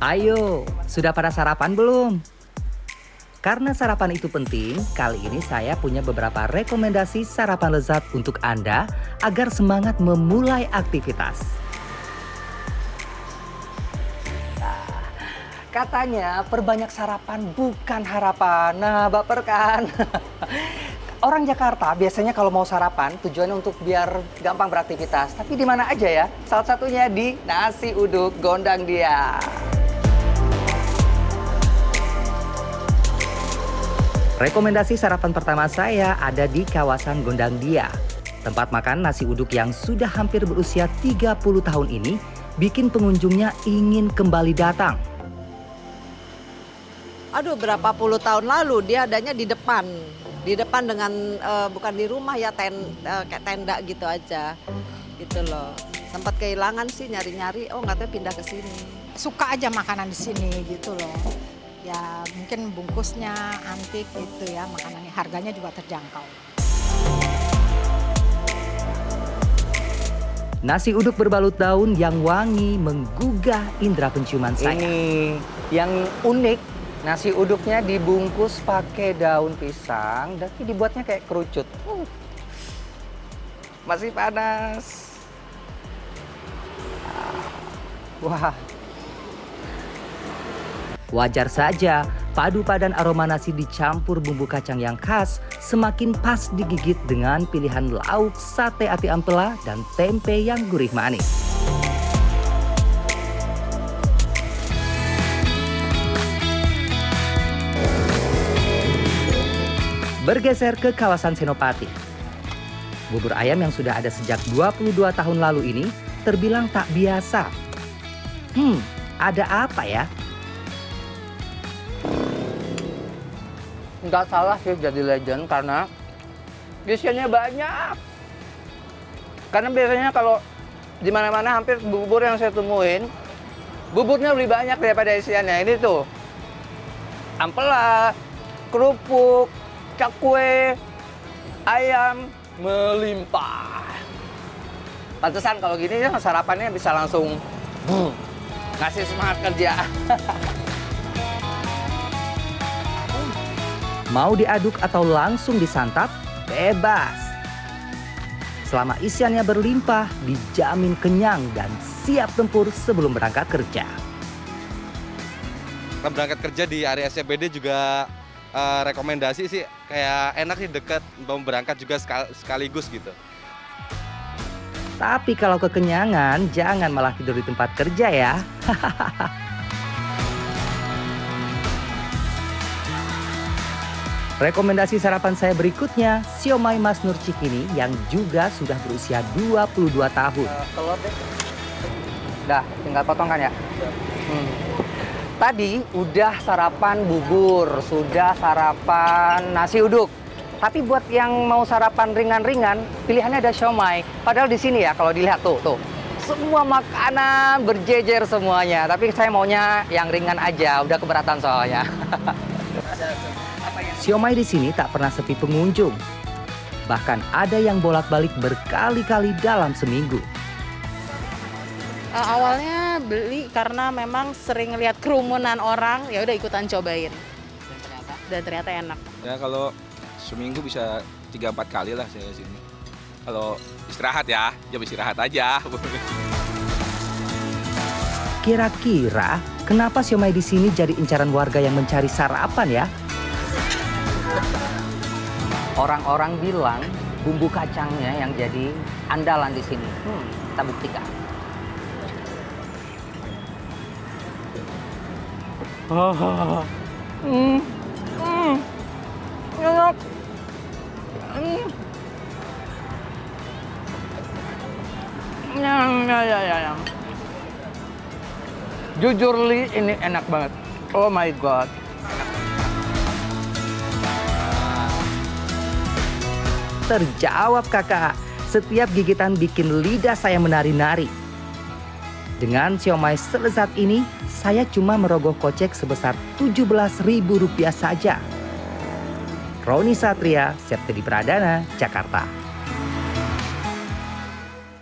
Ayo, sudah pada sarapan belum? Karena sarapan itu penting, kali ini saya punya beberapa rekomendasi sarapan lezat untuk Anda agar semangat memulai aktivitas. Katanya perbanyak sarapan bukan harapan. Nah, baper kan? Orang Jakarta biasanya kalau mau sarapan tujuannya untuk biar gampang beraktivitas. Tapi di mana aja ya? Salah satunya di nasi uduk gondang dia. Rekomendasi sarapan pertama saya ada di kawasan Gondang Dia. Tempat makan nasi uduk yang sudah hampir berusia 30 tahun ini bikin pengunjungnya ingin kembali datang. Aduh berapa puluh tahun lalu dia adanya di depan. Di depan dengan eh, bukan di rumah ya ten, eh, kayak tenda gitu aja. Gitu loh. Sempat kehilangan sih nyari-nyari, oh nggak tahu pindah ke sini. suka aja makanan di sini gitu loh. Ya mungkin bungkusnya antik gitu ya makanannya harganya juga terjangkau. Nasi uduk berbalut daun yang wangi menggugah indera penciuman saya. Ini yang unik, nasi uduknya dibungkus pakai daun pisang, tapi dibuatnya kayak kerucut. Uh, Masih panas. Ah, Wah. Wajar saja, padu padan aroma nasi dicampur bumbu kacang yang khas semakin pas digigit dengan pilihan lauk sate ati ampela dan tempe yang gurih manis. Bergeser ke kawasan Senopati. Bubur ayam yang sudah ada sejak 22 tahun lalu ini terbilang tak biasa. Hmm, ada apa ya? nggak salah sih jadi legend karena isiannya banyak. Karena biasanya kalau di mana-mana hampir bubur yang saya temuin, buburnya lebih banyak daripada isiannya. Ini tuh ampela, kerupuk, cakwe, ayam melimpah. Pantesan kalau gini ya sarapannya bisa langsung hmm, ngasih semangat kerja. Mau diaduk atau langsung disantap, bebas. Selama isiannya berlimpah, dijamin kenyang dan siap tempur sebelum berangkat kerja. Berangkat kerja di area SCBD juga eh, rekomendasi sih kayak enak sih deket mau berangkat juga sekal- sekaligus gitu. Tapi kalau kekenyangan, jangan malah tidur di tempat kerja ya. Rekomendasi sarapan saya berikutnya, siomay Mas Nur Cikini yang juga sudah berusia 22 tahun. telur deh. Dah, tinggal potongkan ya. Hmm. Tadi udah sarapan bubur, sudah sarapan nasi uduk. Tapi buat yang mau sarapan ringan-ringan, pilihannya ada siomay. Padahal di sini ya, kalau dilihat tuh, tuh. Semua makanan berjejer semuanya. Tapi saya maunya yang ringan aja, udah keberatan soalnya. Siomay di sini tak pernah sepi pengunjung. Bahkan ada yang bolak-balik berkali-kali dalam seminggu. Eh, awalnya beli karena memang sering lihat kerumunan orang, ya udah ikutan cobain. Dan ternyata enak. Ya kalau seminggu bisa 3-4 kali lah saya sini. Kalau istirahat ya, jam istirahat aja. Kira-kira kenapa siomay di sini jadi incaran warga yang mencari sarapan ya? Orang-orang bilang bumbu kacangnya yang jadi andalan di sini. Hmm, kita buktikan. Hmm, enak. Hmm. Ya, ya, ya, ya. Jujur Li, ini enak banget. Oh my god. Terjawab kakak, setiap gigitan bikin lidah saya menari-nari. Dengan siomay selezat ini, saya cuma merogoh kocek sebesar Rp17.000 saja. Roni Satria, Septedi Pradana, Jakarta.